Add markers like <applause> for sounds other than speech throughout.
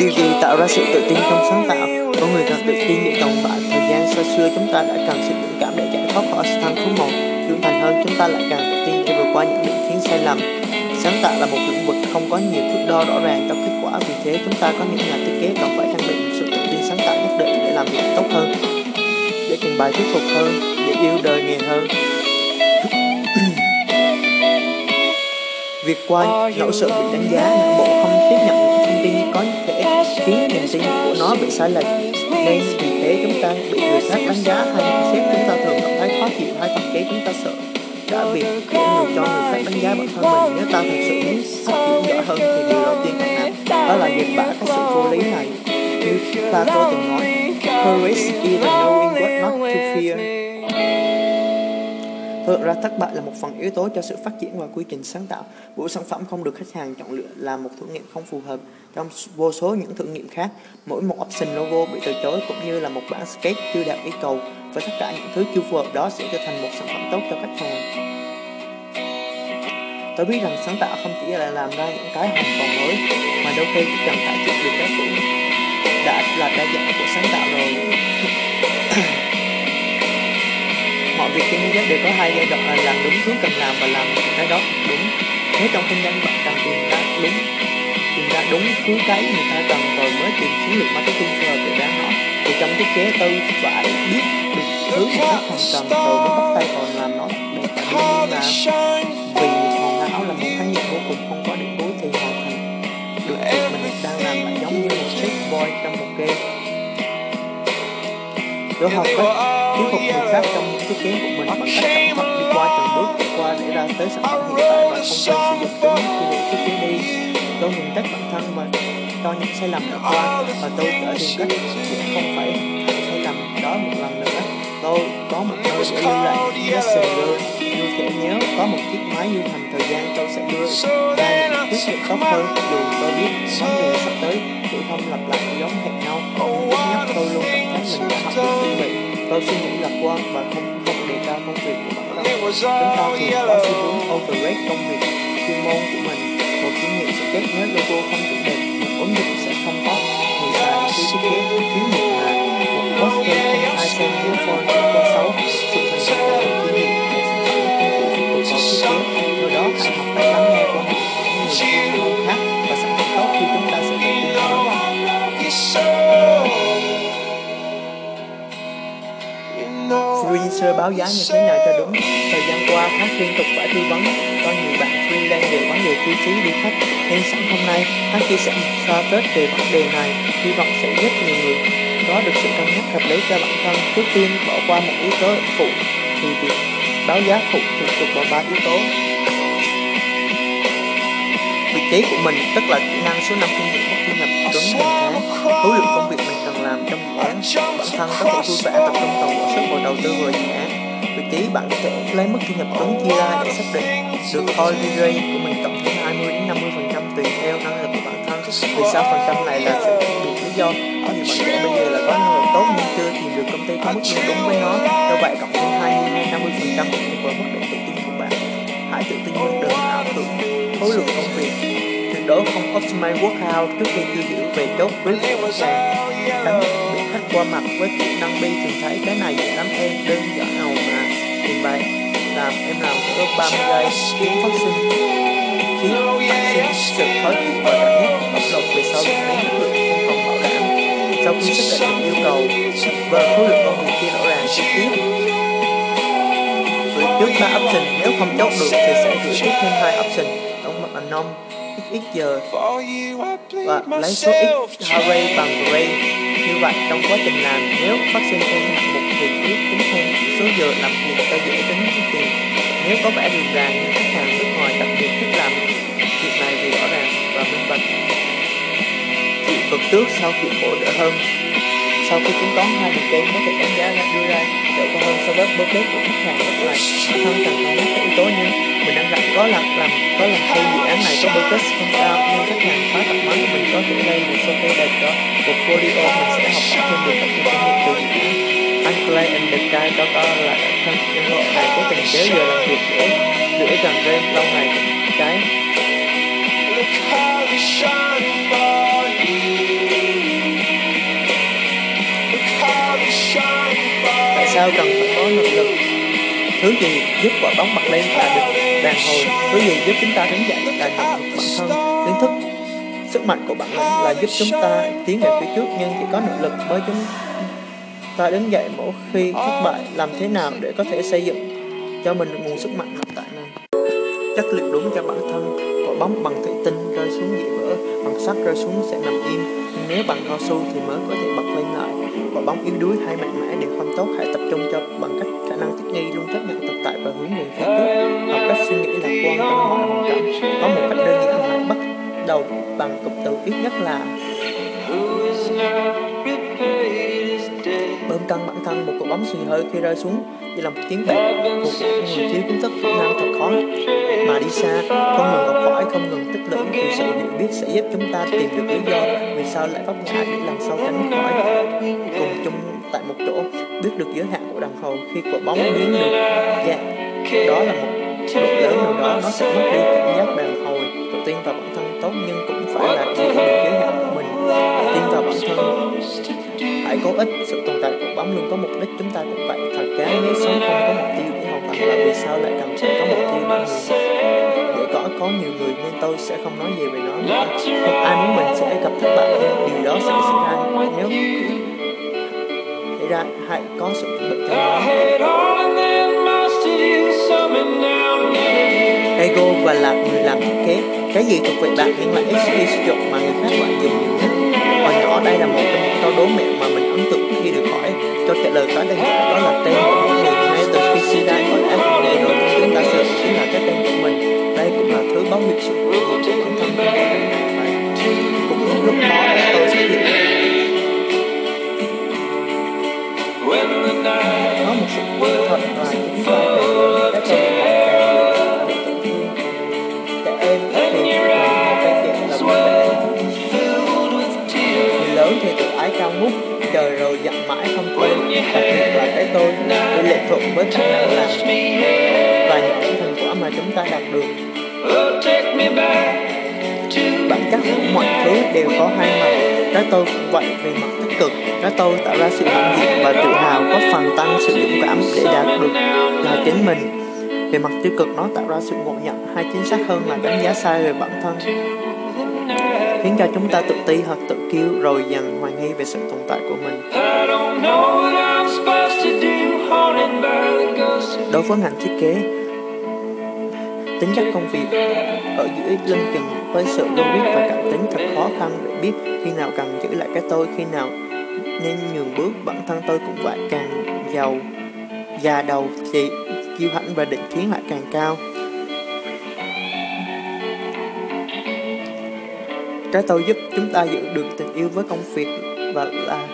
Điều gì tạo ra sự tự tin trong sáng tạo? Con người cần tự tin để tồn tại. Thời gian xa xưa chúng ta đã cần sự dũng cảm để chạy thoát khỏi thang khốn một. Trưởng thành hơn chúng ta lại càng tự tin để vượt qua những định kiến sai lầm. Sáng tạo là một lĩnh vực không có nhiều thước đo rõ ràng cho kết quả, vì thế chúng ta có những nhà thiết kế cần phải trang bị một sự tự tin sáng tạo nhất định để làm việc tốt hơn, để trình bày thuyết phục hơn, để yêu đời nghề hơn. <clears throat> Việc qua nỗi sợ bị đánh giá, não bộ không tiếp nhận nó bị sai lệch. Nên vì thế chúng ta bị người khác đánh giá hay xếp chúng ta thường cảm thấy khó chịu hay thậm chí chúng ta sợ. Đã việc để người cho người khác đánh giá bản thân mình, nếu ta thực sự muốn phát triển giỏi hơn thì điều đầu tiên cần làm đó là dẹp bỏ cái sự vô lý này. Như Plato từng nói courage is knowing what not to fear? Thực ra thất bại là một phần yếu tố cho sự phát triển và quy trình sáng tạo. Bộ sản phẩm không được khách hàng chọn lựa là một thử nghiệm không phù hợp trong vô số những thử nghiệm khác. Mỗi một option logo bị từ chối cũng như là một bản sketch chưa đạt yêu cầu và tất cả những thứ chưa phù hợp đó sẽ trở thành một sản phẩm tốt cho khách hàng. Tôi biết rằng sáng tạo không chỉ là làm ra những cái hoàn toàn mới, mà đôi khi chỉ cần cải thiện được cái cũ đã là đa dạng của sáng tạo rồi việc trên thế giới đều có hai giai đoạn là làm đúng thứ cần làm và làm cái đó đúng. Nếu trong kinh doanh bạn cần tìm ra đúng tìm ra đúng thứ cái người ta cần rồi mới tìm chiến lược marketing phù hợp để bán nó. Thì trong thiết kế tôi phải biết được thứ mà khách hàng cần rồi mới bắt tay vào làm nó. Đẹp và đương nhiên là vì hoàn hảo là một khái niệm vô cùng không có điểm cuối thì hoàn thành được việc mình đang làm lại giống như một sales boy trong một game. Đỗ học người khác trong những thiết kế của mình. Bằng cách cẩn thận đi qua từng bước đi qua để ra tới sản phẩm hiện tại và không quên sử dụng chúng khi để thiết kế đi. Tôi ngừng trách bản thân và cho những sai lầm đã qua và tôi đã tìm cách. Để không phải sai lầm đó một lần nữa. Tôi có một nơi để lưu lại những messenger như thể nếu có một chiếc máy du hành thời gian tôi sẽ đưa ra những quyết định tốt hơn, dù tôi biết vấn đề sắp tới sẽ không lặp lại giống hệt nhau. Nhưng ít nhất tôi luôn cảm thấy mình đã học được tôi suy nghĩ lạc quan và không không đề cao công việc của bản thân. Chúng ta thường có xu hướng overrate công việc chuyên môn của mình một kinh nghiệm sẽ chết nếu logo không đủ đẹp một ứng dụng sẽ không có người xài khi thiết kế thiếu một báo giá như thế nào cho đúng. Thời gian qua phát liên tục phải tư vấn. Có nhiều bạn freelance về vấn đề chi phí đi khách. Nên sẵn hôm nay hát chia sẻ một so tết về vấn đề này. Hy vọng sẽ giúp nhiều người có được sự cân nhắc hợp lý cho bản thân. Trước tiên, bỏ qua một yếu tố phụ thì việc báo giá phụ thuộc vào ba yếu tố vị trí của mình, tức là kỹ năng số năm kinh nghiệm mức thu nhập tuấn hàng tháng khối lượng công việc mình cần làm trong dự án, bản thân có thể vui vẻ tập trung toàn bộ sức vào đầu tư vào dự án. Vị trí bạn có thể lấy mức thu nhập tuấn chia ra để xác định được hourly rate của mình cộng thêm 20 đến 50 phần trăm tùy theo năng lực của bản thân. Vì sao phần trăm này là sự khác biệt lý do có nhiều bạn trẻ bây giờ là có năng lực tốt nhưng chưa tìm được công ty có mức lương đúng với nó. Do vậy cộng thêm 20 đến 50 phần trăm của mức độ tự tin của bạn. Hãy tự tin hơn, đừng ảo tưởng khối lượng công việc tuyệt đối không optimize workout trước khi chưa hiểu về chốt brief của khách hàng tránh bị khách qua mặt với kỹ năng bi thường thấy cái này dễ lắm em, đơn giản nào mà. Trình vậy. làm em làm cỡ 30 giây, khiến phát sinh, khiến phát sinh sự khó chịu và cảm giác bóc lột về sau những đến chất không còn bảo đảm. Sau khi xác định được yêu cầu và khối lượng công việc ba option. Nếu không chốt được thì sẽ gửi tiếp thêm hai option. Tổng mặt nom x giờ. Và lấy số x array bằng array như vậy, trong quá trình làm, nếu phát sinh thêm hạng mục thì cứ tính thêm số giờ làm việc cho dễ tính tiền. Nếu có vẻ rườm rà nhưng khách hàng nước ngoài đặc biệt thích làm việc này vì rõ ràng và minh bạch. Chịu cực trước sau chịu khổ đỡ hơn sau khi tính toán hai điều kiện có thể đánh giá ra đưa ra hiệu quả hơn so với budget của khách hàng lúc này bản thân cần phải nhắc các yếu tố như mình đang làm có làm làm có làm khi dự án này có budget không cao, nhưng khách hàng khá thoải mái. Mình có thể đây một số cái đẹp đó portfolio, mình sẽ học hỏi thêm được các kinh nghiệm từ dự án. Anh Clay and the guy đó có là thân nhân hộ này cố tình kéo giờ làm việc giữa giữa gần game lâu ngày. Cái sao cần phải có nội lực. Thứ gì giúp quả bóng bật lên là được đàn hồi. Thứ gì giúp chúng ta đứng dậy là nhận bản thân. Kiến thức, sức mạnh của bản lĩnh là giúp chúng ta tiến về phía trước, nhưng chỉ có nội lực mới chúng ta đứng dậy mỗi khi thất bại. Làm thế nào để có thể xây dựng cho mình nguồn sức mạnh nội tại này? Chất liệu đúng cho bản thân. Quả bóng bằng thủy tinh rơi xuống dễ vỡ, bằng sắt rơi xuống sẽ nằm im. Nhưng nếu bằng cao su thì mới có thể bật lên lại. Quả bóng yếu đuối hay mạnh tốt, hãy tập trung cho bằng cách khả năng thích nghi, luôn chấp nhận thực tại và hướng về phía trước. Học cách suy nghĩ lạc quan trong mọi hoàn cảnh có một cách đơn giản hãy bắt đầu bằng cụm từ ít nhất là bơm căng bản thân, một cục bóng xì hơi khi rơi xuống. Như là một tiếng bẹp một người thiếu kiến thức, kỹ năng thật khó. Mà đi xa, không ngừng học hỏi, không ngừng tích lũy thì sự hiểu biết sẽ giúp chúng ta tìm được lý do vì sao lại vấp ngã để lần sau tránh khỏi. Cùng chung tại một chỗ, biết được giới hạn của đàn hồ khi quả bóng biến được dạng đó là một độ lớn nào đó, nó sẽ mất đi cảm giác đàn hồi tự tin vào bản thân tốt nhưng cũng phải là hiểu được giới hạn của mình. Tin vào bản thân. Hãy có ích sự tồn tại của bóng luôn có mục đích chúng ta cũng vậy. Thật cá nếu sống không có mục tiêu để hoàn thành là vì sao lại cần phải có mục tiêu để người để có có nhiều người nên tôi sẽ không nói gì về nó nữa. Không ai muốn mình sẽ gặp thất bại nhưng điều đó sẽ xảy ra. Nếu ra hãy có sự cho nó ego và là người làm thiết kế. Cái gì thuộc về bạn nhưng ít khi sử dụng có một sự quên thật là chúng ta về các câu thì tự ái cao ngút trời rồi dặn mãi không thôi đặc biệt là cái tôi tôi lệ thuộc với khả năng làm và những thành quả mà chúng ta đạt được bản chất của mọi thứ đều có hai mặt. Cái tôi cũng vậy về mặt tích cực. Cái tôi tạo ra sự hãnh diện và tự hào có phần tăng sự dũng cảm để đạt được là chính mình. Về mặt tiêu cực nó tạo ra sự ngộ nhận hay chính xác hơn là đánh giá sai về bản thân. Khiến cho chúng ta tự ti hoặc tự kiêu rồi dần hoài nghi về sự tồn tại của mình. Đối với ngành thiết kế, tính chất công việc ở dưới lưng chừng với sự logic và cảm tính thật khó khăn để biết khi nào cần giữ lại cái tôi, khi nào nên nhường bước. Bản thân tôi cũng vậy càng giàu già đầu thì kiêu hãnh và định kiến lại càng cao. Cái tôi giúp chúng ta giữ được tình yêu với công việc và là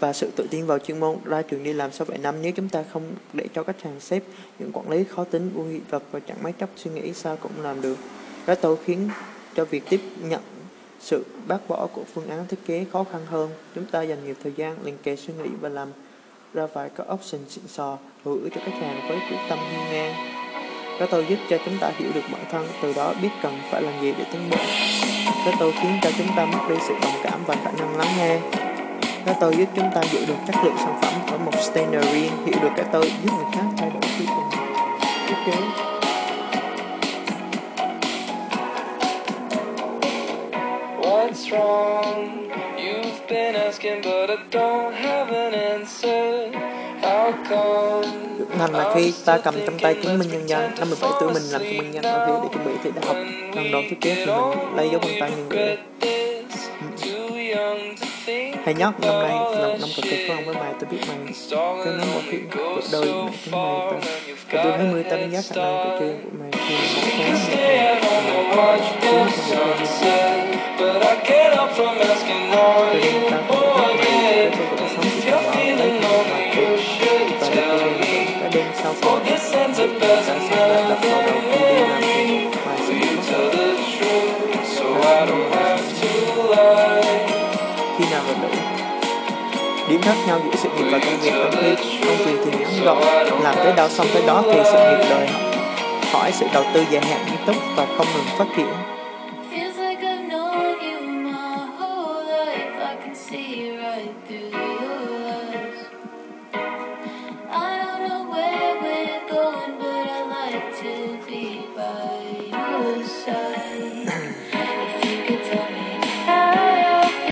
và sự tự tin vào chuyên môn. Ra trường đi làm sau vài năm nếu chúng ta không để cho các hàng sếp những quản lý khó tính vô nghị vật và chẳng mấy chốc suy nghĩ sao cũng làm được cái tôi khiến cho việc tiếp nhận sự bác bỏ của phương án thiết kế khó khăn hơn. Chúng ta dành nhiều thời gian, liền kề suy nghĩ và làm ra vài các option xịn sò, hữu ích cho khách hàng với quyết tâm hiên ngang. Cái tôi giúp cho chúng ta hiểu được bản thân, từ đó biết cần phải làm gì để tiến bộ. Cái tôi khiến cho chúng ta mất đi sự đồng cảm và khả năng lắng nghe. Cái tôi giúp chúng ta giữ được chất lượng sản phẩm ở một standard riêng, hiểu được cái tôi giúp người khác thay đổi khi cùng thiết kế. What's wrong? You've been asking but I don't have an answer. How come? Thành là khi ta cầm trong tay chứng minh nhân dân 57 tuổi mình làm chứng minh nhân dân để chuẩn bị thi đại học lần đầu thiết kế thì mình lấy dấu vân tay nhân người hay nhất năm nay là một năm cực kỳ khó với mày tôi biết mày tôi nói một chuyện cuộc đời mày chúng mày ta từ tuổi 20 ta đánh giá khả năng của chuyện của mày khi một tháng But this ends up as another memory Điểm khác nhau giữa sự nghiệp và công việc trong khi công việc thì ngắn gọn. Làm tới đâu xong tới đó thì sự nghiệp đời hỏi, sự đầu tư dài hạn nghiêm túc và không ngừng phát triển.